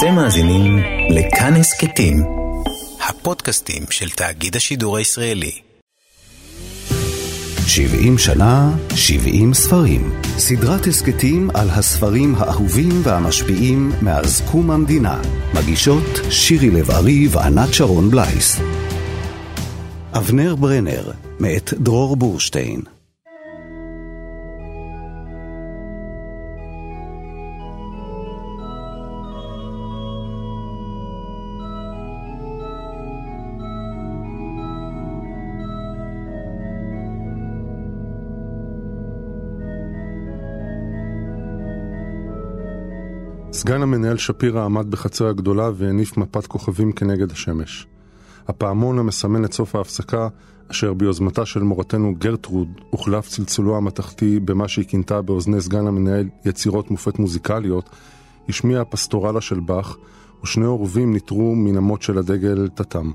אתם מאזינים לכאן הסכתים, הפודקאסטים של תאגיד השידור הישראלי. 70 שנה, 70 ספרים. סדרת הסכתים על הספרים האהובים והמשפיעים מאז קום המדינה. מגישות שירי לב-ארי וענת שרון בלייס. אבנר ברנר, מאת דרור בורשטיין. סגן המנהל שפירא עמד בחצר הגדולה והניף מפת כוכבים כנגד השמש. הפעמון המסמן את סוף ההפסקה, אשר ביוזמתה של מורתנו גרטרוד, הוחלף צלצולו המתכתי במה שהיא כינתה באוזני סגן המנהל יצירות מופת מוזיקליות, השמיע הפסטורלה של באך, ושני עורבים ניטרו מן אמות של הדגל תתם.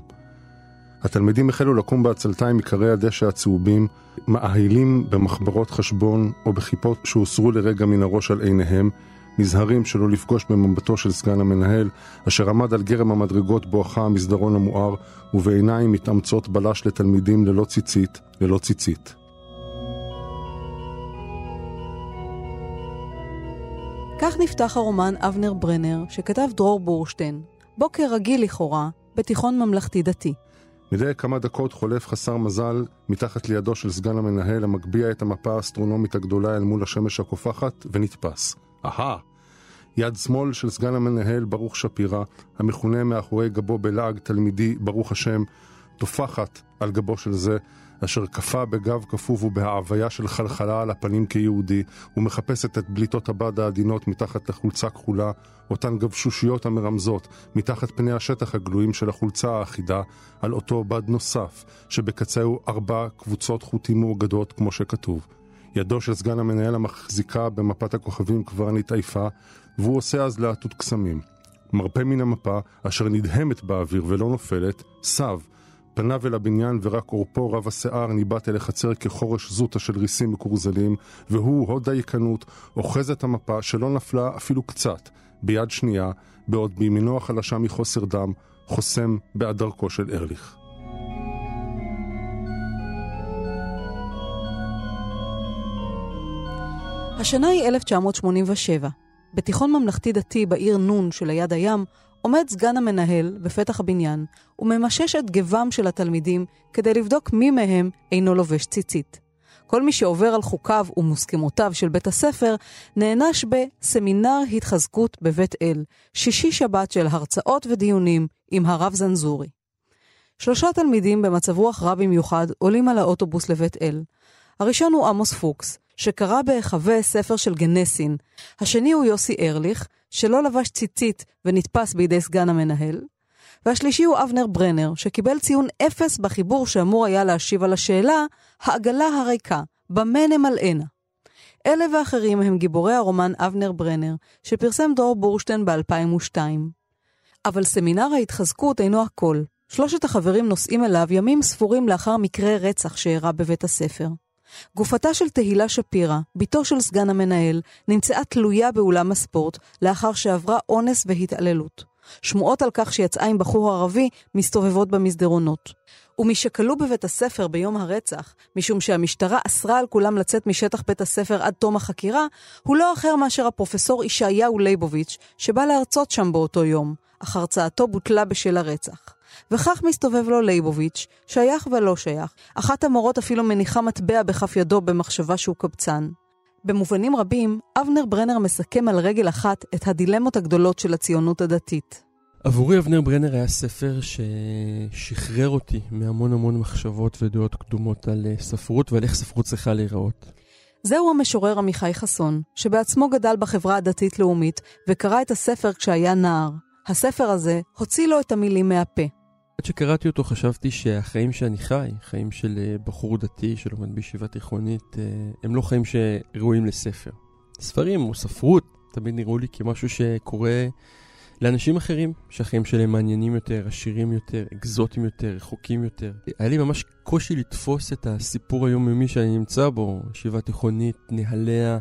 התלמידים החלו לקום בעצלתיים עיקרי הדשא הצהובים, מאהילים במחברות חשבון או בכיפות שהוסרו לרגע מן הראש על עיניהם, נזהרים שלא לפגוש במבטו של סגן המנהל, אשר עמד על גרם המדרגות בואכה המסדרון המואר, ובעיניים מתאמצות בלש לתלמידים ללא ציצית, ללא ציצית. כך נפתח הרומן אבנר ברנר, שכתב דרור בורשטיין, בוקר רגיל לכאורה, בתיכון ממלכתי-דתי. מדי כמה דקות חולף חסר מזל מתחת לידו של סגן המנהל המגביה את המפה האסטרונומית הגדולה אל מול השמש הקופחת, ונתפס. אהה! יד שמאל של סגן המנהל ברוך שפירא, המכונה מאחורי גבו בלעג תלמידי ברוך השם, טופחת על גבו של זה, אשר כפה בגב כפוף ובהעוויה של חלחלה על הפנים כיהודי, ומחפשת את בליטות הבד העדינות מתחת לחולצה כחולה, אותן גבשושיות המרמזות, מתחת פני השטח הגלויים של החולצה האחידה, על אותו בד נוסף, שבקצהו ארבע קבוצות חוטים מאוגדות, כמו שכתוב. ידו של סגן המנהל המחזיקה במפת הכוכבים כבר נתעייפה, והוא עושה אז להטות קסמים. מרפה מן המפה, אשר נדהמת באוויר ולא נופלת, סב, פניו אל הבניין ורק עורפו רב השיער ניבט אל החצר כחורש זוטה של ריסים מקורזלים, והוא, הוד דייקנות, אוחז את המפה שלא נפלה אפילו קצת, ביד שנייה, בעוד בימינו החלשה מחוסר דם, חוסם בעד דרכו של ארליך. השנה היא 1987. בתיכון ממלכתי-דתי בעיר נון שליד הים, עומד סגן המנהל בפתח הבניין וממשש את גבם של התלמידים כדי לבדוק מי מהם אינו לובש ציצית. כל מי שעובר על חוקיו ומוסכמותיו של בית הספר נענש בסמינר התחזקות בבית אל, שישי שבת של הרצאות ודיונים עם הרב זנזורי. שלושה תלמידים במצב רוח רע במיוחד עולים על האוטובוס לבית אל. הראשון הוא עמוס פוקס, שקרא בהיחווה ספר של גנסין. השני הוא יוסי ארליך, שלא לבש ציצית ונתפס בידי סגן המנהל. והשלישי הוא אבנר ברנר, שקיבל ציון אפס בחיבור שאמור היה להשיב על השאלה, העגלה הריקה, במה נמלאנה? אלה ואחרים הם גיבורי הרומן אבנר ברנר, שפרסם דור בורשטיין ב-2002. אבל סמינר ההתחזקות אינו הכל. שלושת החברים נוסעים אליו ימים ספורים לאחר מקרה רצח שאירע בבית הספר. גופתה של תהילה שפירא, בתו של סגן המנהל, נמצאה תלויה באולם הספורט לאחר שעברה אונס והתעללות. שמועות על כך שיצאה עם בחור ערבי מסתובבות במסדרונות. ומשכלו בבית הספר ביום הרצח, משום שהמשטרה אסרה על כולם לצאת משטח בית הספר עד תום החקירה, הוא לא אחר מאשר הפרופסור ישעיהו ליבוביץ', שבא להרצות שם באותו יום, אך הרצאתו בוטלה בשל הרצח. וכך מסתובב לו ליבוביץ', שייך ולא שייך. אחת המורות אפילו מניחה מטבע בכף ידו במחשבה שהוא קבצן. במובנים רבים, אבנר ברנר מסכם על רגל אחת את הדילמות הגדולות של הציונות הדתית. עבורי אבנר ברנר היה ספר ששחרר אותי מהמון המון מחשבות ודעות קדומות על אה, ספרות ועל איך ספרות צריכה להיראות. זהו המשורר עמיחי חסון, שבעצמו גדל בחברה הדתית-לאומית וקרא את הספר כשהיה נער. הספר הזה הוציא לו את המילים מהפה. עד שקראתי אותו חשבתי שהחיים שאני חי, חיים של אה, בחור דתי שלומד בישיבה תיכונית, אה, הם לא חיים שראויים לספר. ספרים או ספרות תמיד נראו לי כמשהו שקורה לאנשים אחרים, שהחיים שלהם מעניינים יותר, עשירים יותר, אקזוטיים יותר, רחוקים יותר. היה לי ממש קושי לתפוס את הסיפור היומיומי שאני נמצא בו, ישיבה תיכונית, נהליה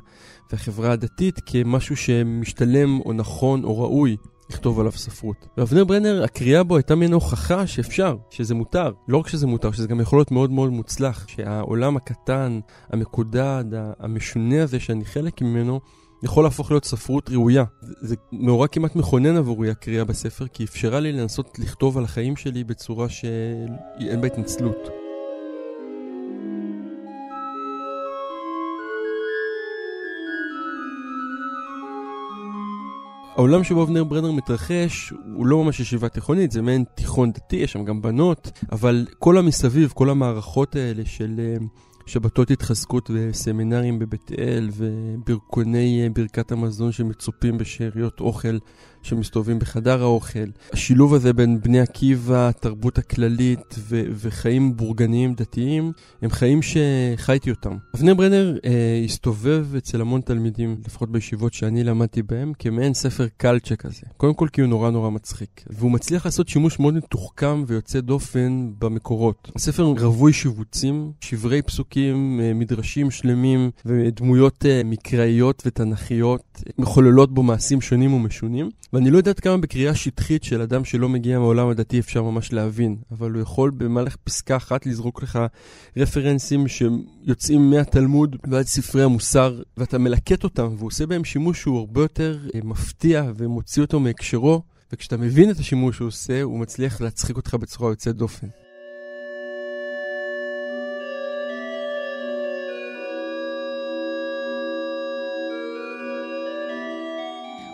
והחברה הדתית, כמשהו שמשתלם או נכון או ראוי לכתוב עליו ספרות. ואבנר ברנר, הקריאה בו הייתה מן הוכחה שאפשר, שזה מותר. לא רק שזה מותר, שזה גם יכול להיות מאוד מאוד מוצלח. שהעולם הקטן, המקודד, המשונה הזה שאני חלק ממנו, יכול להפוך להיות ספרות ראויה. זה מאורע כמעט מכונן עבורי הקריאה בספר, כי אפשרה לי לנסות לכתוב על החיים שלי בצורה שאין בה התנצלות. העולם שבו אבנר ברנר מתרחש הוא לא ממש ישיבה תיכונית, זה מעין תיכון דתי, יש שם גם בנות, אבל כל המסביב, כל המערכות האלה של אה, שבתות התחזקות וסמינרים בבית אל וברכוני אה, ברכת המזון שמצופים בשאריות אוכל שמסתובבים בחדר האוכל. השילוב הזה בין בני עקיבא, התרבות הכללית ו- וחיים בורגניים דתיים, הם חיים שחייתי אותם. אבנר ברנר אה, הסתובב אצל המון תלמידים, לפחות בישיבות שאני למדתי בהם, כמעין ספר קלצ'ה כזה. קודם כל כי הוא נורא נורא מצחיק. והוא מצליח לעשות שימוש מאוד מתוחכם ויוצא דופן במקורות. הספר רווי שיבוצים, שברי פסוקים, אה, מדרשים שלמים ודמויות אה, מקראיות ותנכיות, מחוללות בו מעשים שונים ומשונים. ואני לא יודעת כמה בקריאה שטחית של אדם שלא מגיע מהעולם הדתי אפשר ממש להבין, אבל הוא יכול במהלך פסקה אחת לזרוק לך רפרנסים שיוצאים מהתלמוד ועד ספרי המוסר, ואתה מלקט אותם, והוא עושה בהם שימוש שהוא הרבה יותר אה, מפתיע ומוציא אותו מהקשרו, וכשאתה מבין את השימוש שהוא עושה, הוא מצליח להצחיק אותך בצורה יוצאת דופן.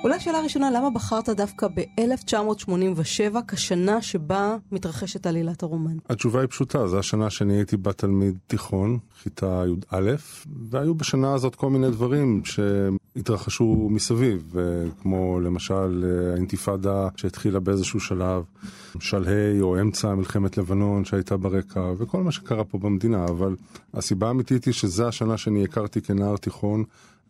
אולי שאלה ראשונה, למה בחרת דווקא ב-1987 כשנה שבה מתרחשת עלילת הרומן? התשובה היא פשוטה, זו השנה שאני הייתי בה תלמיד תיכון, כיתה י"א, והיו בשנה הזאת כל מיני דברים שהתרחשו מסביב, כמו למשל האינתיפאדה שהתחילה באיזשהו שלב, שלהי או אמצע מלחמת לבנון שהייתה ברקע, וכל מה שקרה פה במדינה, אבל הסיבה האמיתית היא שזו השנה שאני הכרתי כנער תיכון,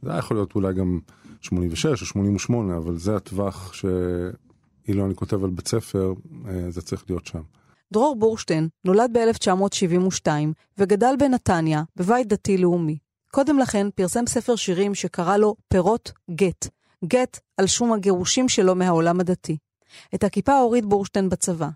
זה היה יכול להיות אולי גם 86 או 88, אבל זה הטווח שאילו אני כותב על בית ספר, אה, זה צריך להיות שם. דרור בורשטיין נולד ב-1972 וגדל בנתניה, בבית דתי-לאומי. קודם לכן פרסם ספר שירים שקרא לו פירות גט. גט על שום הגירושים שלו מהעולם הדתי. את הכיפה הוריד בורשטיין בצבא.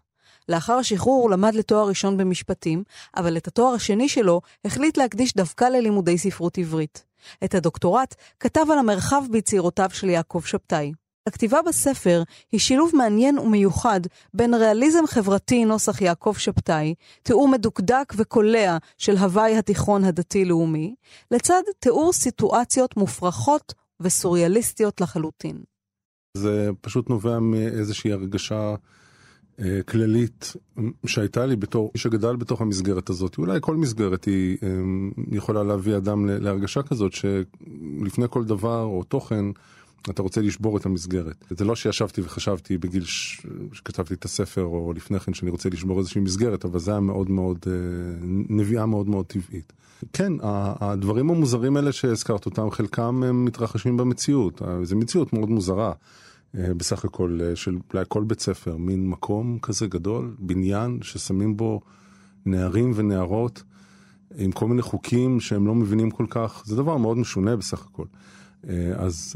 לאחר השחרור הוא למד לתואר ראשון במשפטים, אבל את התואר השני שלו החליט להקדיש דווקא ללימודי ספרות עברית. את הדוקטורט כתב על המרחב ביצירותיו של יעקב שבתאי. הכתיבה בספר היא שילוב מעניין ומיוחד בין ריאליזם חברתי נוסח יעקב שבתאי, תיאור מדוקדק וקולע של הוואי התיכון הדתי-לאומי, לצד תיאור סיטואציות מופרכות וסוריאליסטיות לחלוטין. זה פשוט נובע מאיזושהי הרגשה כללית שהייתה לי בתור מי שגדל בתוך המסגרת הזאת. אולי כל מסגרת היא אה, יכולה להביא אדם להרגשה כזאת שלפני כל דבר או תוכן אתה רוצה לשבור את המסגרת. זה לא שישבתי וחשבתי בגיל שכתבתי את הספר או לפני כן שאני רוצה לשבור איזושהי מסגרת, אבל זה היה מאוד מאוד, אה, נביאה מאוד מאוד טבעית. כן, הדברים המוזרים האלה שהזכרת אותם, חלקם הם מתרחשים במציאות. זו מציאות מאוד מוזרה. אה, בסך הכל אה, של אולי כל בית ספר, מין מקום כזה גדול, בניין ששמים בו נערים ונערות עם כל מיני חוקים שהם לא מבינים כל כך, זה דבר מאוד משונה בסך הכל. אה, אז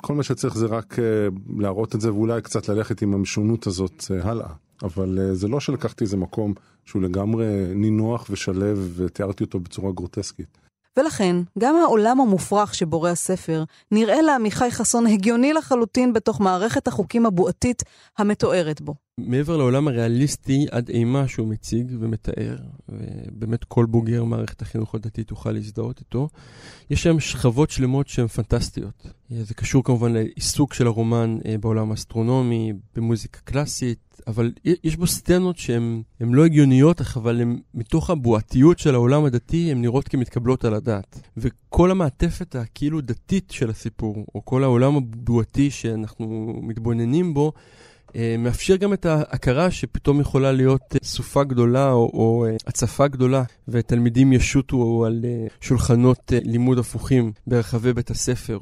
כל מה שצריך זה רק להראות את זה ואולי קצת ללכת עם המשונות הזאת הלאה. אבל זה לא שלקחתי איזה מקום שהוא לגמרי נינוח ושלב ותיארתי אותו בצורה גרוטסקית. ולכן, גם העולם המופרך שבורא הספר נראה לעמיחי חסון הגיוני לחלוטין בתוך מערכת החוקים הבועתית המתוארת בו. מעבר לעולם הריאליסטי עד אימה שהוא מציג ומתאר, ובאמת כל בוגר מערכת החינוך הדתית יוכל להזדהות איתו, יש שם שכבות שלמות שהן פנטסטיות. זה קשור כמובן לעיסוק של הרומן אה, בעולם האסטרונומי, במוזיקה קלאסית, אבל יש בו סצנות שהן לא הגיוניות, אבל הן מתוך הבועתיות של העולם הדתי, הן נראות כמתקבלות על הדעת. וכל המעטפת הכאילו דתית של הסיפור, או כל העולם הבועתי שאנחנו מתבוננים בו, מאפשר גם את ההכרה שפתאום יכולה להיות אה, סופה גדולה או, או אה, הצפה גדולה, ותלמידים ישוטו על שולחנות לימוד הפוכים ברחבי בית הספר.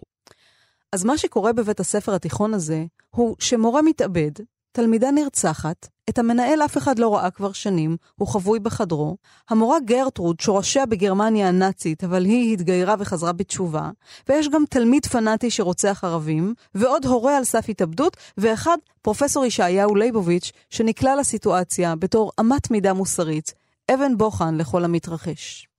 אז מה שקורה בבית הספר התיכון הזה, הוא שמורה מתאבד, תלמידה נרצחת, את המנהל אף אחד לא ראה כבר שנים, הוא חבוי בחדרו. המורה גרטרוד, שורשיה בגרמניה הנאצית, אבל היא התגיירה וחזרה בתשובה. ויש גם תלמיד פנאטי שרוצח ערבים, ועוד הורה על סף התאבדות, ואחד, פרופסור ישעיהו ליבוביץ', שנקלע לסיטואציה בתור אמת מידה מוסרית, אבן בוחן לכל המתרחש.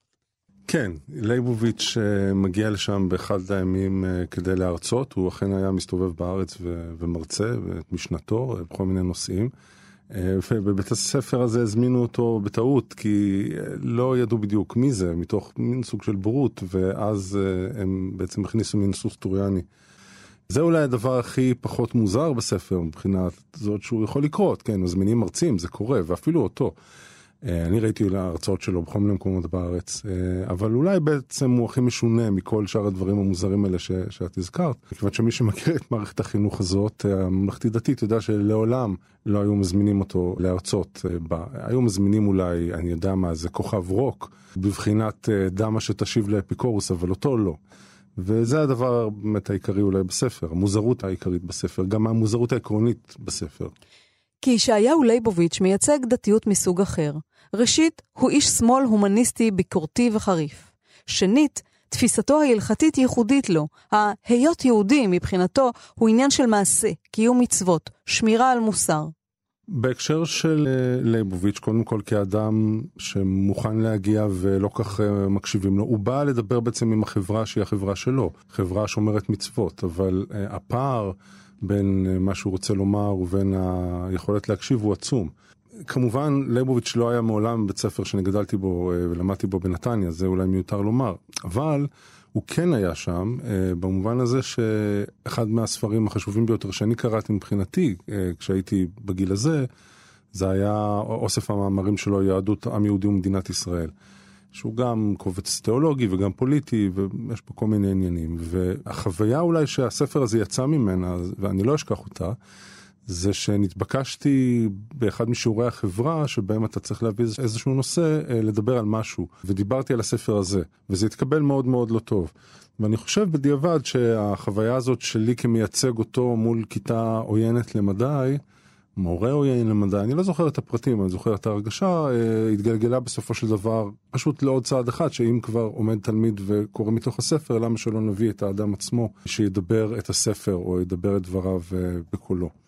כן, ליבוביץ' אה, מגיע לשם באחד הימים אה, כדי להרצות, הוא אכן היה מסתובב בארץ ומרצה את משנתו אה, בכל מיני נושאים. ובבית הספר הזה הזמינו אותו בטעות, כי לא ידעו בדיוק מי זה, מתוך מין סוג של בורות, ואז הם בעצם הכניסו מין סוס טוריאני. זה אולי הדבר הכי פחות מוזר בספר מבחינת זאת שהוא יכול לקרות, כן, מזמינים מרצים, זה קורה, ואפילו אותו. אה, אני ראיתי להרצאות שלו בכל מיני מקומות בארץ, אה, אבל אולי בעצם הוא הכי משונה מכל שאר הדברים המוזרים האלה ש, שאת הזכרת. כיוון שמי שמכיר את מערכת החינוך הזאת, אה, הממלכתית דתית, יודע שלעולם לא היו מזמינים אותו להרצות בה. היו מזמינים אולי, אני יודע מה, זה כוכב רוק, בבחינת דמה שתשיב לאפיקורוס, אבל אותו לא. וזה הדבר באמת העיקרי אולי בספר, המוזרות העיקרית בספר, גם המוזרות העקרונית בספר. כי ישעיהו ליבוביץ' מייצג דתיות מסוג אחר. ראשית, הוא איש שמאל הומניסטי, ביקורתי וחריף. שנית, תפיסתו ההלכתית ייחודית לו. ההיות יהודי מבחינתו הוא עניין של מעשה, קיום מצוות, שמירה על מוסר. בהקשר של אה, ליבוביץ', קודם כל כאדם שמוכן להגיע ולא כך אה, מקשיבים לו, הוא בא לדבר בעצם עם החברה שהיא החברה שלו, חברה שומרת מצוות, אבל אה, הפער בין מה שהוא רוצה לומר ובין היכולת להקשיב הוא עצום. כמובן, ליבוביץ' לא היה מעולם בית ספר שאני גדלתי בו אה, ולמדתי בו בנתניה, זה אולי מיותר לומר. אבל הוא כן היה שם, אה, במובן הזה שאחד מהספרים החשובים ביותר שאני קראתי מבחינתי, אה, כשהייתי בגיל הזה, זה היה אוסף המאמרים שלו, יהדות עם יהודי ומדינת ישראל. שהוא גם קובץ תיאולוגי וגם פוליטי, ויש פה כל מיני עניינים. והחוויה אולי שהספר הזה יצא ממנה, ואני לא אשכח אותה, זה שנתבקשתי באחד משיעורי החברה, שבהם אתה צריך להביא איזשהו נושא, אה, לדבר על משהו. ודיברתי על הספר הזה, וזה התקבל מאוד מאוד לא טוב. ואני חושב בדיעבד שהחוויה הזאת שלי כמייצג אותו מול כיתה עוינת למדי, מורה עוין למדע, אני לא זוכר את הפרטים, אני זוכר את ההרגשה, אה, התגלגלה בסופו של דבר פשוט לעוד צעד אחד, שאם כבר עומד תלמיד וקורא מתוך הספר, למה שלא נביא את האדם עצמו שידבר את הספר או ידבר את דבריו אה, בקולו.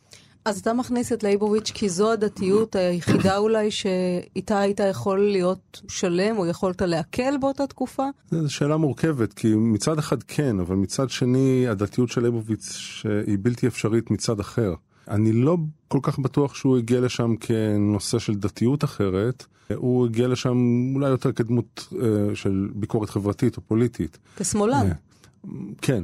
אז אתה מכניס את לייבוביץ' כי זו הדתיות היחידה אולי שאיתה היית יכול להיות שלם או יכולת להקל באותה תקופה? זו שאלה מורכבת, כי מצד אחד כן, אבל מצד שני הדתיות של לייבוביץ' היא בלתי אפשרית מצד אחר. אני לא כל כך בטוח שהוא הגיע לשם כנושא של דתיות אחרת, הוא הגיע לשם אולי יותר כדמות אה, של ביקורת חברתית או פוליטית. כשמאלן. אה, כן,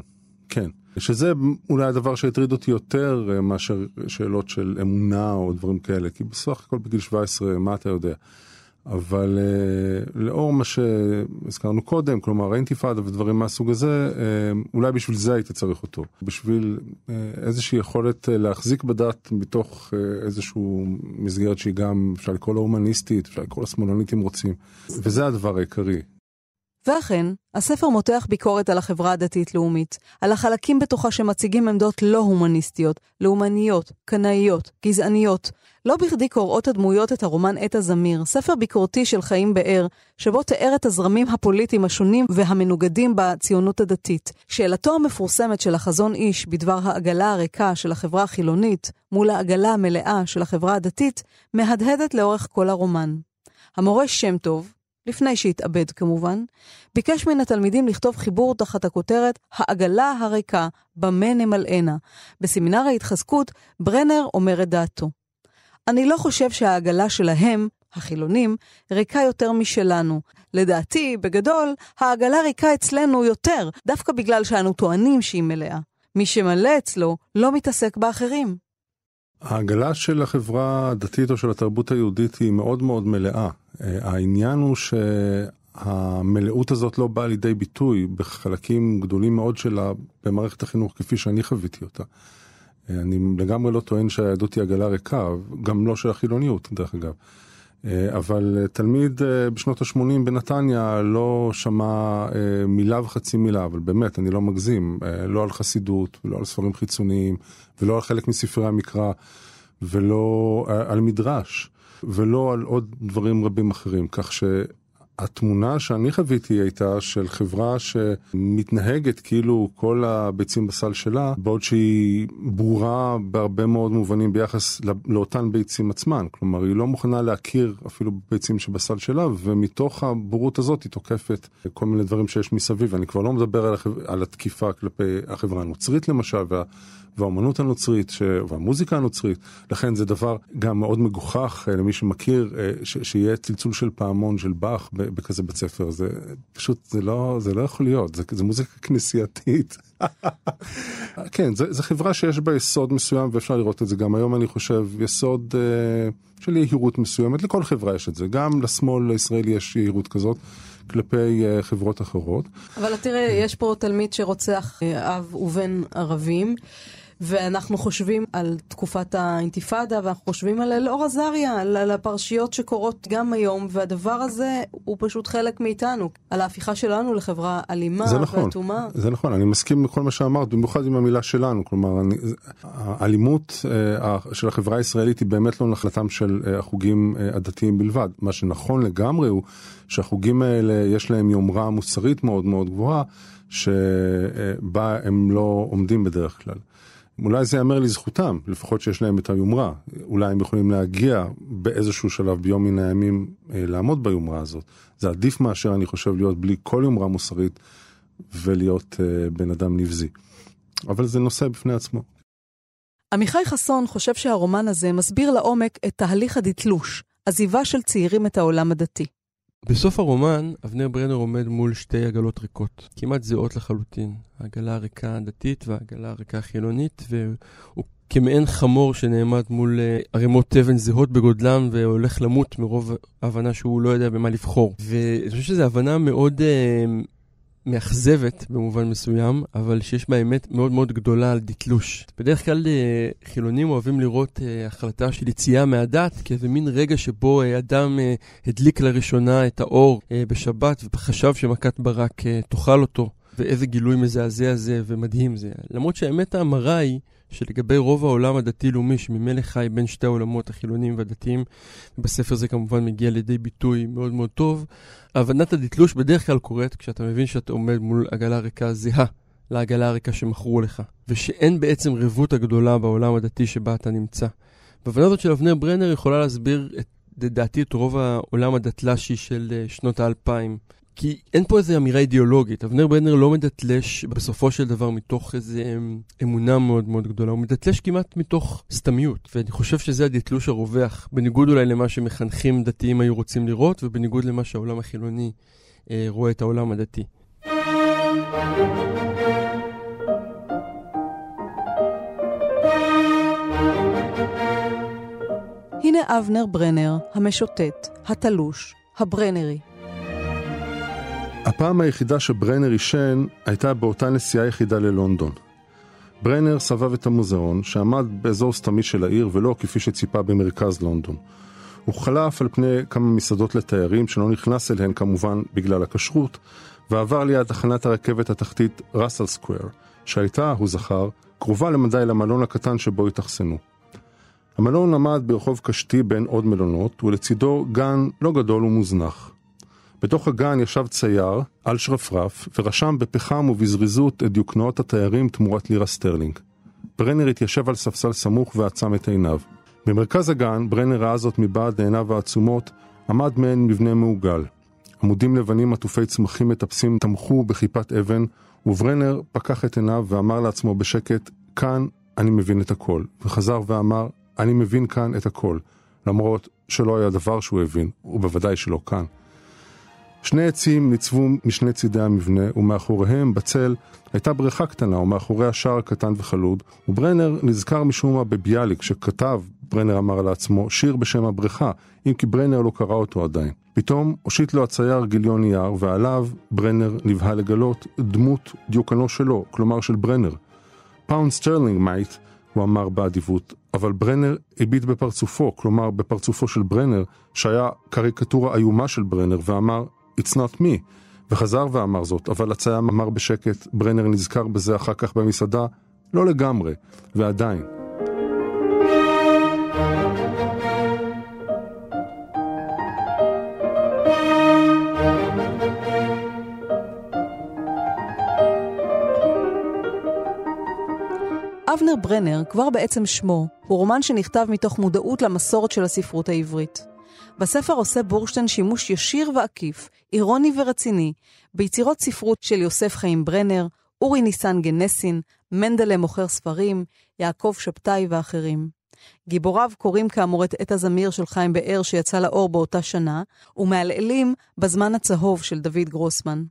כן. שזה אולי הדבר שהטריד אותי יותר אה, מאשר שאלות של אמונה או דברים כאלה, כי בסך הכל בגיל 17, מה אתה יודע? אבל uh, לאור מה שהזכרנו קודם, כלומר האינתיפאדה ודברים מהסוג הזה, uh, אולי בשביל זה היית צריך אותו. בשביל uh, איזושהי יכולת uh, להחזיק בדת מתוך uh, איזושהי מסגרת שהיא גם, אפשר לקרוא לה הומניסטית, אפשר לקרוא לה שמאלנית אם רוצים. וזה הדבר העיקרי. ואכן, הספר מותח ביקורת על החברה הדתית-לאומית, על החלקים בתוכה שמציגים עמדות לא הומניסטיות, לאומניות, קנאיות, גזעניות. לא בכדי קוראות הדמויות את הרומן עת הזמיר, ספר ביקורתי של חיים באר, שבו תיאר את הזרמים הפוליטיים השונים והמנוגדים בציונות הדתית. שאלתו המפורסמת של החזון איש בדבר העגלה הריקה של החברה החילונית, מול העגלה המלאה של החברה הדתית, מהדהדת לאורך כל הרומן. המורה שם טוב, לפני שהתאבד כמובן, ביקש מן התלמידים לכתוב חיבור תחת הכותרת "העגלה הריקה, במה נמלאנה". בסמינר ההתחזקות, ברנר אומר את דעתו. אני לא חושב שהעגלה שלהם, החילונים, ריקה יותר משלנו. לדעתי, בגדול, העגלה ריקה אצלנו יותר, דווקא בגלל שאנו טוענים שהיא מלאה. מי שמלא אצלו לא מתעסק באחרים. העגלה של החברה הדתית או של התרבות היהודית היא מאוד מאוד מלאה. אה, העניין הוא שהמלאות הזאת לא באה לידי ביטוי בחלקים גדולים מאוד שלה במערכת החינוך כפי שאני חוויתי אותה. אה, אני לגמרי לא טוען שהיהדות היא עגלה ריקה, גם לא של החילוניות דרך אגב. אה, אבל תלמיד בשנות ה-80 בנתניה לא שמע מילה וחצי מילה, אבל באמת, אני לא מגזים, לא על חסידות ולא על ספרים חיצוניים ולא על חלק מספרי המקרא. ולא על מדרש, ולא על עוד דברים רבים אחרים. כך ש... התמונה שאני חוויתי הייתה של חברה שמתנהגת כאילו כל הביצים בסל שלה, בעוד שהיא ברורה בהרבה מאוד מובנים ביחס לאותן ביצים עצמן. כלומר, היא לא מוכנה להכיר אפילו ביצים שבסל שלה, ומתוך הבורות הזאת היא תוקפת כל מיני דברים שיש מסביב. אני כבר לא מדבר על, החבר... על התקיפה כלפי החברה הנוצרית למשל, וה... והאומנות הנוצרית ש... והמוזיקה הנוצרית. לכן זה דבר גם מאוד מגוחך אה, למי שמכיר, אה, ש... שיהיה צלצול של פעמון של באך בכזה בית ספר. זה פשוט, זה לא, זה לא יכול להיות, זה, זה מוזיקה כנסייתית. כן, זו חברה שיש בה יסוד מסוים, ואפשר לראות את זה גם היום, אני חושב, יסוד אה, של יהירות מסוימת. לכל חברה יש את זה, גם לשמאל הישראלי יש יהירות כזאת. כלפי uh, חברות אחרות. אבל תראה, יש פה תלמיד שרוצח uh, אב ובן ערבים. ואנחנו חושבים על תקופת האינתיפאדה, ואנחנו חושבים על אלאור עזריה, על, על הפרשיות שקורות גם היום, והדבר הזה הוא פשוט חלק מאיתנו, על ההפיכה שלנו לחברה אלימה נכון, ואטומה. זה נכון, אני מסכים לכל מה שאמרת, במיוחד עם המילה שלנו, כלומר, אני, האלימות uh, של החברה הישראלית היא באמת לא נחלתם של uh, החוגים uh, הדתיים בלבד. מה שנכון לגמרי הוא שהחוגים האלה יש להם יומרה מוסרית מאוד מאוד גבוהה, שבה הם לא עומדים בדרך כלל. אולי זה ייאמר לזכותם, לפחות שיש להם את היומרה. אולי הם יכולים להגיע באיזשהו שלב ביום מן הימים אה, לעמוד ביומרה הזאת. זה עדיף מאשר, אני חושב, להיות בלי כל יומרה מוסרית ולהיות אה, בן אדם נבזי. אבל זה נושא בפני עצמו. עמיחי חסון חושב שהרומן הזה מסביר לעומק את תהליך הדתלוש, עזיבה של צעירים את העולם הדתי. בסוף הרומן, אבנר ברנר עומד מול שתי עגלות ריקות, כמעט זהות לחלוטין. העגלה הריקה הדתית והעגלה הריקה החילונית, והוא כמעין חמור שנעמד מול אה, ערימות תבן זהות בגודלם והולך למות מרוב הבנה שהוא לא יודע במה לבחור. ואני חושב שזו הבנה מאוד uh, מאכזבת במובן מסוים, אבל שיש בה אמת מאוד מאוד גדולה על דתלוש. בדרך כלל אה, חילונים אוהבים לראות אה, החלטה של יציאה מהדת כאיזה מין רגע שבו אה, אדם הדליק לראשונה את האור בשבת וחשב שמכת ברק תאכל אותו, ואיזה גילוי מזעזע זה ומדהים זה. למרות שהאמת המרה היא שלגבי רוב העולם הדתי-לאומי, שממילא חי בין שתי העולמות, החילונים והדתיים, בספר זה כמובן מגיע לידי ביטוי מאוד מאוד טוב, הבנת הדתלוש בדרך כלל קורית כשאתה מבין שאתה עומד מול עגלה ריקה זהה לעגלה הריקה שמכרו לך, ושאין בעצם רבות הגדולה בעולם הדתי שבה אתה נמצא. והבנה הזאת של אבנר ברנר יכולה להסביר, את, לדעתי, את רוב העולם הדתל"שי של אה, שנות האלפיים. כי אין פה איזו אמירה אידיאולוגית. אבנר ברנר לא מדתלש בסופו של דבר מתוך איזו אמ, אמונה מאוד מאוד גדולה, הוא מדתלש כמעט מתוך סתמיות. ואני חושב שזה הדתלוש הרווח, בניגוד אולי למה שמחנכים דתיים היו רוצים לראות, ובניגוד למה שהעולם החילוני אה, רואה את העולם הדתי. הנה אבנר ברנר, המשוטט, התלוש, הברנרי. הפעם היחידה שברנר עישן הייתה באותה נסיעה יחידה ללונדון. ברנר סבב את המוזיאון, שעמד באזור סתמי של העיר ולא כפי שציפה במרכז לונדון. הוא חלף על פני כמה מסעדות לתיירים שלא נכנס אליהן כמובן בגלל הכשרות, ועבר ליד תחנת הרכבת התחתית ראסל סקוויר, שהייתה, הוא זכר, קרובה למדי למלון הקטן שבו התאכסנו. המלון עמד ברחוב קשתי בין עוד מלונות, ולצידו גן לא גדול ומוזנח. בתוך הגן ישב צייר, על שרפרף, ורשם בפחם ובזריזות את דיוקנאות התיירים תמורת לירה סטרלינג. ברנר התיישב על ספסל סמוך ועצם את עיניו. במרכז הגן, ברנר ראה זאת מבעד לעיניו העצומות, עמד מעין מבנה מעוגל. עמודים לבנים עטופי צמחים מטפסים תמכו בכיפת אבן, וברנר פקח את עיניו ואמר לעצמו בשקט, כאן אני מבין את הכל. וחזר ואמר, אני מבין כאן את הכל. למרות שלא היה דבר שהוא הבין, ובוודאי שלא כאן. שני עצים ניצבו משני צידי המבנה, ומאחוריהם, בצל, הייתה בריכה קטנה, ומאחוריה שער קטן וחלוד, וברנר נזכר משום מה בביאליק, שכתב, ברנר אמר לעצמו, שיר בשם הבריכה, אם כי ברנר לא קרא אותו עדיין. פתאום הושיט לו הצייר גיליון נייר, ועליו ברנר נבהל לגלות דמות דיוקנו שלו, כלומר של ברנר. Pound sterling, mate, הוא אמר באדיבות, אבל ברנר הביט בפרצופו, כלומר בפרצופו של ברנר, שהיה קריקטורה איומה של ברנר, ואמר, It's not me. וחזר ואמר זאת, אבל הצייר אמר בשקט, ברנר נזכר בזה אחר כך במסעדה, לא לגמרי, ועדיין. אבנר ברנר, כבר בעצם שמו, הוא רומן שנכתב מתוך מודעות למסורת של הספרות העברית. בספר עושה בורשטיין שימוש ישיר ועקיף, אירוני ורציני, ביצירות ספרות של יוסף חיים ברנר, אורי ניסן גנסין, מנדלה מוכר ספרים, יעקב שבתאי ואחרים. גיבוריו קוראים כאמור את עת הזמיר של חיים באר שיצא לאור באותה שנה, ומעלעלים בזמן הצהוב של דוד גרוסמן.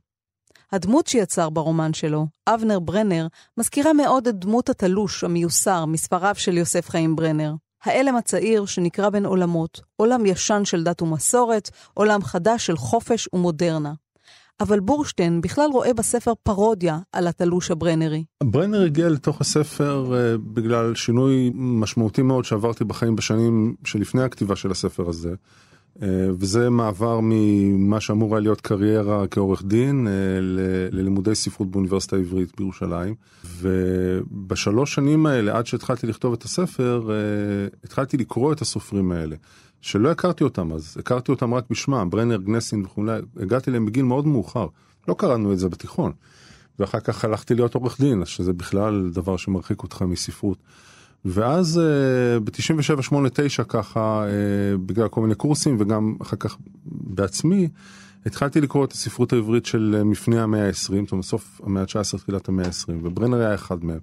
הדמות שיצר ברומן שלו, אבנר ברנר, מזכירה מאוד את דמות התלוש המיוסר מספריו של יוסף חיים ברנר. האלם הצעיר שנקרא בין עולמות, עולם ישן של דת ומסורת, עולם חדש של חופש ומודרנה. אבל בורשטיין בכלל רואה בספר פרודיה על התלוש הברנרי. ברנר הגיע לתוך הספר uh, בגלל שינוי משמעותי מאוד שעברתי בחיים בשנים שלפני הכתיבה של הספר הזה. Uh, וזה מעבר ממה שאמור היה להיות קריירה כעורך דין uh, ללימודי ספרות באוניברסיטה העברית בירושלים. ובשלוש שנים האלה, עד שהתחלתי לכתוב את הספר, uh, התחלתי לקרוא את הסופרים האלה. שלא הכרתי אותם אז, הכרתי אותם רק בשמם, ברנר, גנסין וכולי, הגעתי אליהם בגיל מאוד מאוחר, לא קראנו את זה בתיכון. ואחר כך הלכתי להיות עורך דין, שזה בכלל דבר שמרחיק אותך מספרות. ואז ב-97-89 ככה, uh, בגלל כל מיני קורסים וגם אחר כך בעצמי, התחלתי לקרוא את הספרות העברית של uh, מפני המאה ה-20, זאת אומרת סוף המאה ה-19, תחילת המאה ה-20, וברנר היה אחד מהם.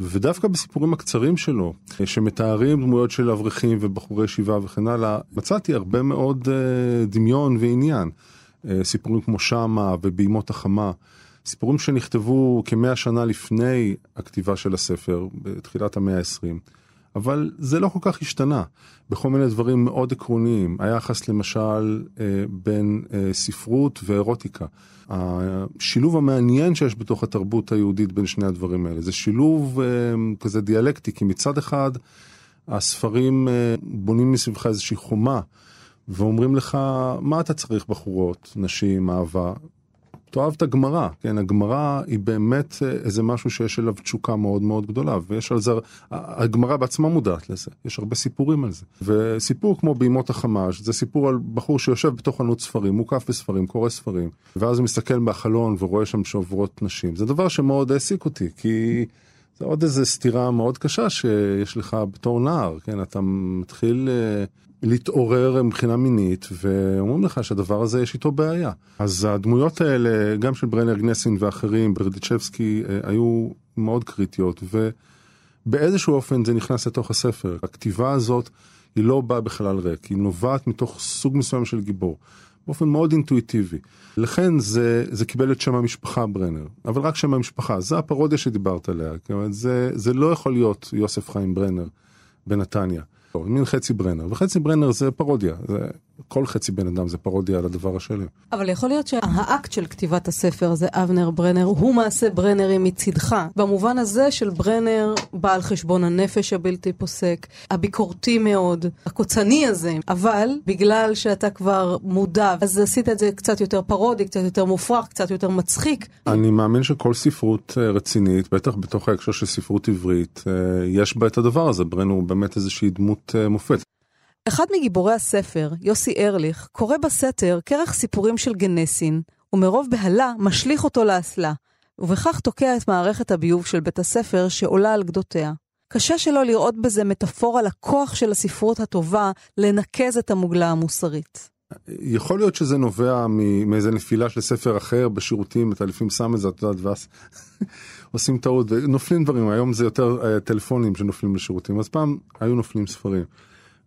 ודווקא בסיפורים הקצרים שלו, שמתארים דמויות של אברכים ובחורי ישיבה וכן הלאה, מצאתי הרבה מאוד דמיון ועניין. סיפורים כמו שמה ובימות החמה, סיפורים שנכתבו כמאה שנה לפני הכתיבה של הספר, בתחילת המאה ה-20. אבל זה לא כל כך השתנה בכל מיני דברים מאוד עקרוניים. היחס למשל uh, בין uh, ספרות ואירוטיקה. השילוב המעניין שיש בתוך התרבות היהודית בין שני הדברים האלה. זה שילוב uh, כזה דיאלקטי, כי מצד אחד הספרים בונים מסביבך איזושהי חומה ואומרים לך, מה אתה צריך בחורות, נשים, אהבה? תאהב את הגמרא, כן, הגמרא היא באמת אה, איזה משהו שיש אליו תשוקה מאוד מאוד גדולה, ויש על זה, הגמרא בעצמה מודעת לזה, יש הרבה סיפורים על זה. וסיפור כמו בימות החמאש, זה סיפור על בחור שיושב בתוך חנות ספרים, מוקף בספרים, קורא ספרים, ואז הוא מסתכל מהחלון ורואה שם שעוברות נשים. זה דבר שמאוד העסיק אותי, כי... זה עוד איזה סתירה מאוד קשה שיש לך בתור נער, כן, אתה מתחיל אה, להתעורר מבחינה מינית, ואומרים לך שהדבר הזה יש איתו בעיה. אז הדמויות האלה, גם של ברנר גנסין ואחרים, ברדיצ'בסקי, אה, היו מאוד קריטיות, ובאיזשהו אופן זה נכנס לתוך הספר. הכתיבה הזאת היא לא באה בחלל ריק, היא נובעת מתוך סוג מסוים של גיבור. באופן מאוד אינטואיטיבי. לכן זה, זה קיבל את שם המשפחה ברנר, אבל רק שם המשפחה, זה הפרודיה שדיברת עליה, זה, זה לא יכול להיות יוסף חיים ברנר בנתניה. מין חצי ברנר, וחצי ברנר זה פרודיה, זה, כל חצי בן אדם זה פרודיה על הדבר השלם. אבל יכול להיות שהאקט של כתיבת הספר הזה, אבנר ברנר, הוא מעשה ברנרי מצידך, במובן הזה של ברנר בעל חשבון הנפש הבלתי פוסק, הביקורתי מאוד, הקוצני הזה, אבל בגלל שאתה כבר מודע, אז עשית את זה קצת יותר פרודי, קצת יותר מופרך, קצת יותר מצחיק. אני מאמין שכל ספרות אה, רצינית, בטח בתוך ההקשר של ספרות עברית, אה, יש בה את הדבר הזה, ברנר הוא באמת איזושהי דמות אה, מופת. אחד מגיבורי הספר, יוסי ארליך, קורא בסתר כרך סיפורים של גנסין, ומרוב בהלה משליך אותו לאסלה, ובכך תוקע את מערכת הביוב של בית הספר שעולה על גדותיה. קשה שלא לראות בזה מטאפורה לכוח של הספרות הטובה לנקז את המוגלה המוסרית. יכול להיות שזה נובע מאיזה נפילה של ספר אחר בשירותים, אתה לפעמים שם את זה, את יודעת, ואז עושים טעות ונופלים דברים, היום זה יותר uh, טלפונים שנופלים לשירותים, אז פעם היו נופלים ספרים.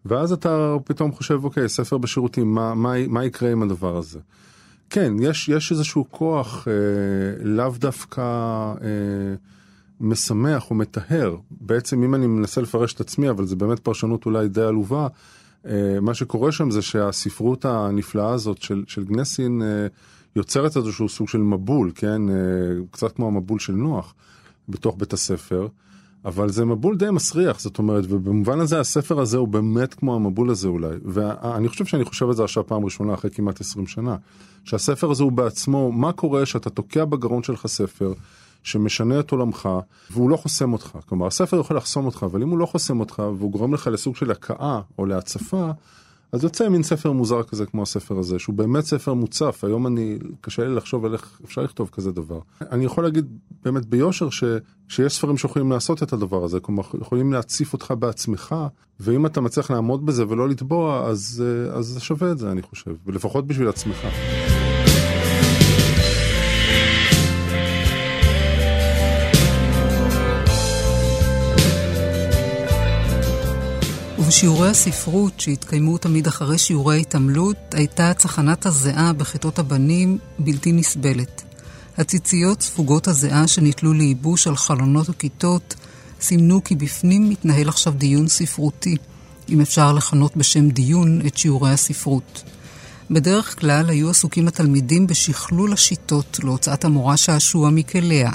ואז אתה פתאום חושב, אוקיי, ספר בשירותים, מה, מה, מה יקרה עם הדבר הזה? כן, יש, יש איזשהו כוח אה, לאו דווקא אה, משמח או מטהר. בעצם, אם אני מנסה לפרש את עצמי, אבל זה באמת פרשנות אולי די עלובה, אה, מה שקורה שם זה שהספרות הנפלאה הזאת של, של גנסין אה, יוצרת איזשהו סוג של מבול, כן? אה, קצת כמו המבול של נוח בתוך בית הספר. אבל זה מבול די מסריח, זאת אומרת, ובמובן הזה הספר הזה הוא באמת כמו המבול הזה אולי. ואני חושב שאני חושב על זה עכשיו פעם ראשונה אחרי כמעט 20 שנה. שהספר הזה הוא בעצמו, מה קורה שאתה תוקע בגרון שלך ספר שמשנה את עולמך והוא לא חוסם אותך. כלומר, הספר יכול לחסום אותך, אבל אם הוא לא חוסם אותך והוא גורם לך לסוג של הכאה או להצפה, אז יוצא מין ספר מוזר כזה כמו הספר הזה, שהוא באמת ספר מוצף. היום אני, קשה לי לחשוב על איך אפשר לכתוב כזה דבר. אני יכול להגיד באמת ביושר ש, שיש ספרים שיכולים לעשות את הדבר הזה, כלומר יכולים להציף אותך בעצמך, ואם אתה מצליח לעמוד בזה ולא לטבוע, אז, אה, אז זה שווה את זה אני חושב, ולפחות בשביל עצמך. ובשיעורי הספרות שהתקיימו תמיד אחרי שיעורי ההתעמלות, הייתה צחנת הזיעה בכיתות הבנים בלתי נסבלת. הציציות ספוגות הזיעה שנתלו לייבוש על חלונות הכיתות סימנו כי בפנים מתנהל עכשיו דיון ספרותי, אם אפשר לכנות בשם דיון את שיעורי הספרות. בדרך כלל היו עסוקים התלמידים בשכלול השיטות להוצאת המורה שעשוע מכליה.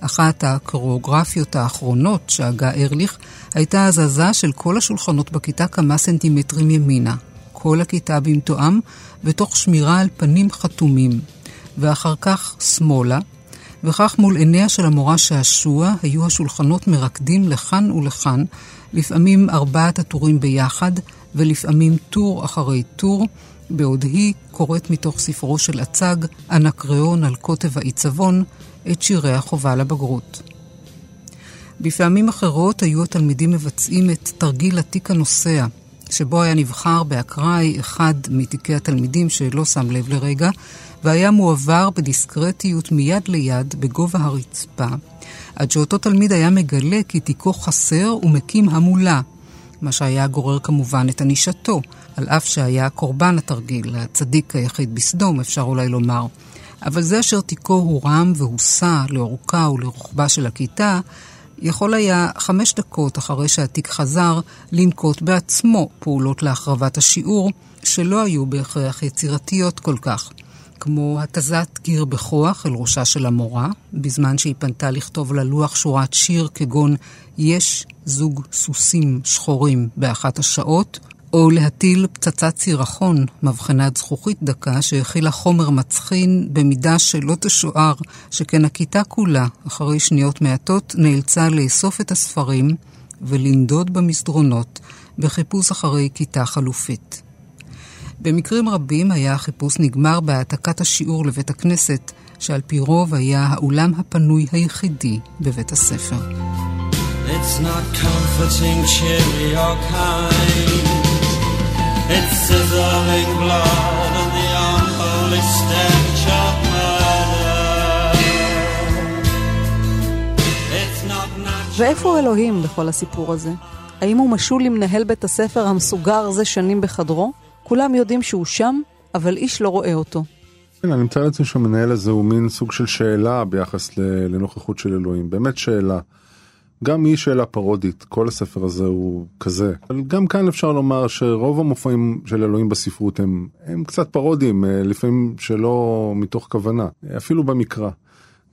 אחת הקוריאוגרפיות האחרונות שהגה ארליך הייתה הזזה של כל השולחנות בכיתה כמה סנטימטרים ימינה. כל הכיתה במתואם, ותוך שמירה על פנים חתומים. ואחר כך שמאלה, וכך מול עיניה של המורה שעשוע היו השולחנות מרקדים לכאן ולכאן, לפעמים ארבעת הטורים ביחד, ולפעמים טור אחרי טור, בעוד היא קוראת מתוך ספרו של אצג, אנקריאון על קוטב העיצבון, את שירי החובה לבגרות. בפעמים אחרות היו התלמידים מבצעים את תרגיל התיק הנוסע, שבו היה נבחר באקראי אחד מתיקי התלמידים שלא שם לב לרגע, והיה מועבר בדיסקרטיות מיד ליד בגובה הרצפה, עד שאותו תלמיד היה מגלה כי תיקו חסר ומקים המולה, מה שהיה גורר כמובן את ענישתו, על אף שהיה קורבן התרגיל, הצדיק היחיד בסדום, אפשר אולי לומר. אבל זה אשר תיקו הורם והוסע לאורכה ולרוחבה של הכיתה, יכול היה חמש דקות אחרי שהתיק חזר לנקוט בעצמו פעולות להחרבת השיעור, שלא היו בהכרח יצירתיות כל כך, כמו התזת גיר בכוח אל ראשה של המורה, בזמן שהיא פנתה לכתוב ללוח שורת שיר כגון "יש זוג סוסים שחורים באחת השעות", או להטיל פצצת סירחון, מבחנת זכוכית דקה, שהכילה חומר מצחין במידה שלא תשוער, שכן הכיתה כולה, אחרי שניות מעטות, נאלצה לאסוף את הספרים ולנדוד במסדרונות בחיפוש אחרי כיתה חלופית. במקרים רבים היה החיפוש נגמר בהעתקת השיעור לבית הכנסת, שעל פי רוב היה האולם הפנוי היחידי בבית הספר. It's not comforting, cheery or kind. It's sizzling blood and the unholy stench of murder. It's not natural. ואיפה אלוהים בכל הסיפור הזה? האם הוא משול למנהל בית הספר המסוגר זה שנים בחדרו? כולם יודעים שהוא שם, אבל איש לא רואה אותו. כן, אני מתאר לעצמי שהמנהל הזה הוא מין סוג של שאלה ביחס לנוכחות של אלוהים, באמת שאלה. גם היא שאלה פרודית, כל הספר הזה הוא כזה. אבל גם כאן אפשר לומר שרוב המופעים של אלוהים בספרות הם, הם קצת פרודיים, אה, לפעמים שלא מתוך כוונה, אפילו במקרא.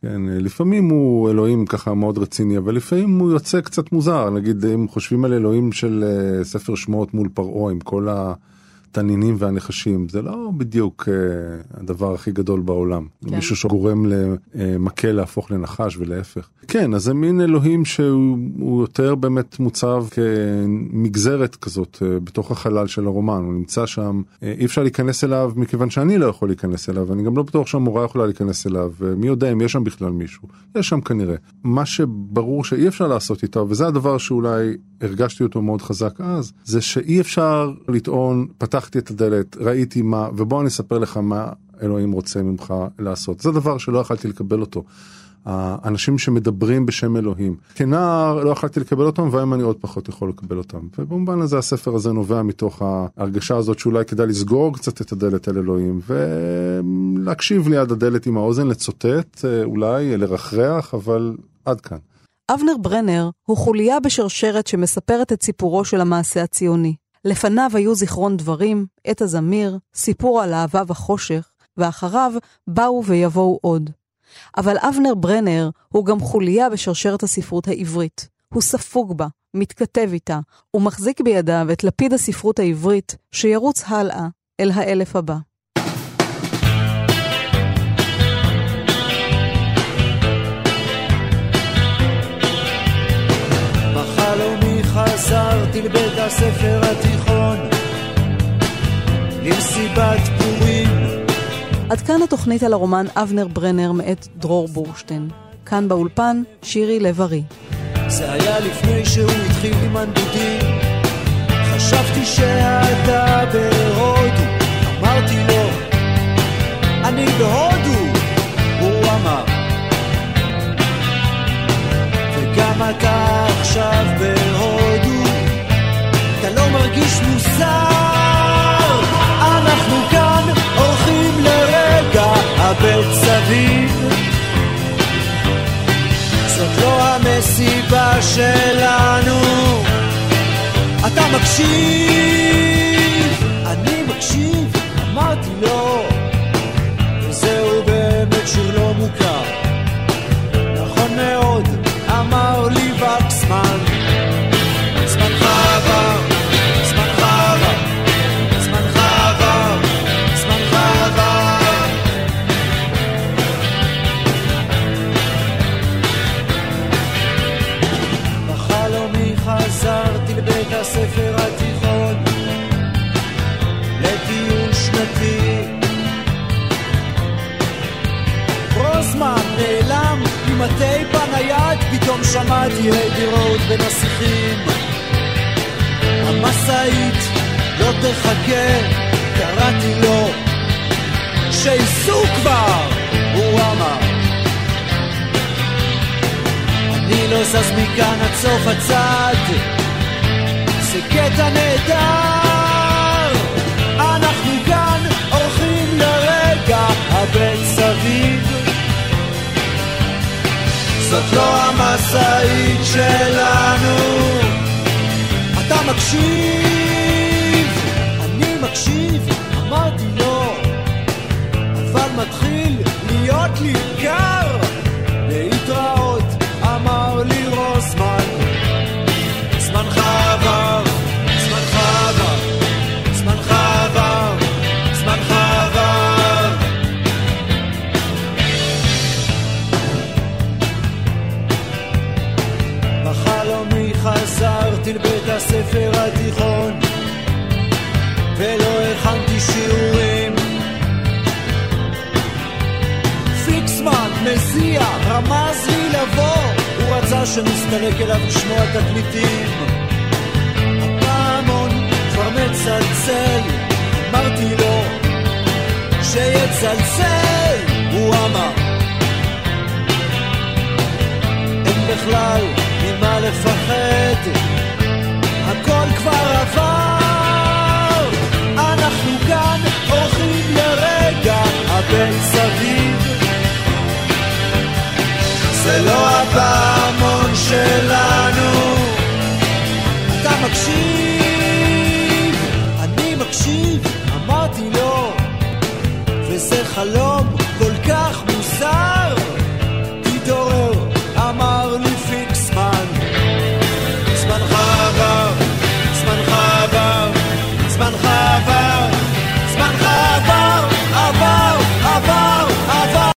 כן, לפעמים הוא אלוהים ככה מאוד רציני, אבל לפעמים הוא יוצא קצת מוזר, נגיד אם חושבים על אלוהים של אה, ספר שמות מול פרעה עם כל ה... התנינים והנחשים זה לא בדיוק uh, הדבר הכי גדול בעולם. כן. מישהו שגורם למקל להפוך לנחש ולהפך. כן, אז זה מין אלוהים שהוא יותר באמת מוצב כמגזרת כזאת uh, בתוך החלל של הרומן. הוא נמצא שם, uh, אי אפשר להיכנס אליו מכיוון שאני לא יכול להיכנס אליו, אני גם לא בטוח שהמורה יכולה להיכנס אליו, ומי יודע אם יש שם בכלל מישהו. יש שם כנראה. מה שברור שאי אפשר לעשות איתו, וזה הדבר שאולי הרגשתי אותו מאוד חזק אז, זה שאי אפשר לטעון, פתחתי את הדלת, ראיתי מה, ובוא אני אספר לך מה אלוהים רוצה ממך לעשות. זה דבר שלא יכלתי לקבל אותו. האנשים שמדברים בשם אלוהים. כנער לא יכלתי לקבל אותם והיום אני עוד פחות יכול לקבל אותם. ובמובן הזה הספר הזה נובע מתוך ההרגשה הזאת שאולי כדאי לסגור קצת את הדלת אל אלוהים ולהקשיב ליד הדלת עם האוזן, לצוטט אה, אולי, לרחרח, אבל עד כאן. אבנר ברנר הוא חוליה בשרשרת שמספרת את סיפורו של המעשה הציוני. לפניו היו זיכרון דברים, עת הזמיר, סיפור על אהבה וחושך, ואחריו באו ויבואו עוד. אבל אבנר ברנר הוא גם חוליה בשרשרת הספרות העברית. הוא ספוג בה, מתכתב איתה, ומחזיק בידיו את לפיד הספרות העברית שירוץ הלאה אל האלף הבא. חזרתי לבית הספר התיכון מסיבת פורים. עד כאן התוכנית על הרומן אבנר ברנר מאת דרור בורשטיין. כאן באולפן, שירי לב-ארי. זה היה לפני שהוא התחיל עם הנדודים. חשבתי שאתה בהודו, אמרתי לו, אני בהודו, הוא אמר. וגם אתה עכשיו בהודו, לא לא שלנו. אתה מקשיב? אני מקשיב, אמרתי לו, רוד בין השיחים. המשאית לא תחכה קראתי לו. שייסעו כבר הוא אמר. אני לא זז מכאן עד סוף הצד. זה קטע נהדר. אנחנו כאן הולכים לרגע הבן סביב זאת לא המשאית שלנו. אתה מקשיב אני מקשיב אמרתי לו אבל מתחיל להיות לי קר להתראות אמר לי רוזמן. זמנך עבר, הספר התיכון ולא הכנתי שיעורים. פיקסמן, מזיע, רמז לי לבוא. הוא רצה שנסתלק אליו לשמוע תקליטים. הפעמון כבר מצלצל אמרתי לו שיצלצל. הוא אמר אין בכלל ממה לפחד כבר אנחנו לרגע סביב. לא שלנו. אתה מקשיב? אני מקשיב, אמרתי לו וזה חלום